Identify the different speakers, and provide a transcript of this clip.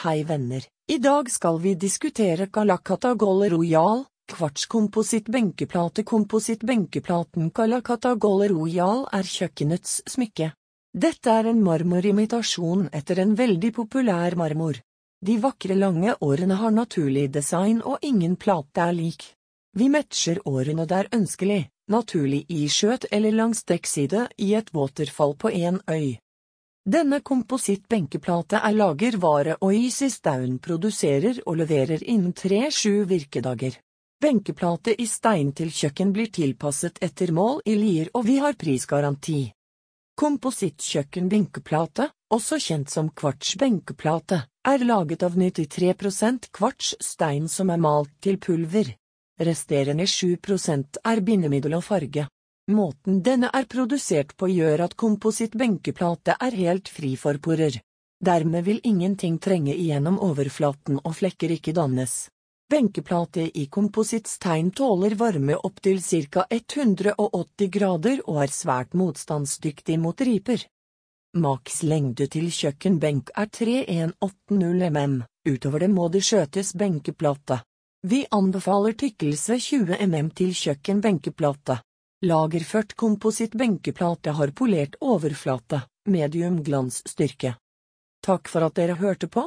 Speaker 1: Hei venner, i dag skal vi diskutere Calacata Gold Royal, kvartskompositt benkeplate Kompositt benkeplaten Calacata Royal er kjøkkenets smykke. Dette er en marmorimitasjon etter en veldig populær marmor. De vakre lange årene har naturlig design og ingen plate er lik. Vi matcher årene der ønskelig, naturlig i skjøt eller langs dekkside i et waterfall på en øy. Denne komposittbenkeplate er lagervare og Isis Down produserer og leverer innen tre–sju virkedager. Benkeplate i stein til kjøkken blir tilpasset etter mål i Lier og vi har prisgaranti. Komposittkjøkken-benkeplate, også kjent som kvarts-benkeplate, er laget av 93 kvarts stein som er malt til pulver. Resterende 7% er bindemiddel og farge. Måten denne er produsert på gjør at komposittbenkeplate er helt fri for porer. Dermed vil ingenting trenge igjennom overflaten og flekker ikke dannes. Benkeplate i komposittstein tåler varme opptil ca 180 grader og er svært motstandsdyktig mot riper. Maks lengde til kjøkkenbenk er 3180 mm, utover det må det skjøtes benkeplate. Vi anbefaler tykkelse 20 mm til kjøkkenbenkeplate. Lagerført kompositt benkeplate har polert overflate, medium glansstyrke. Takk for at dere hørte på.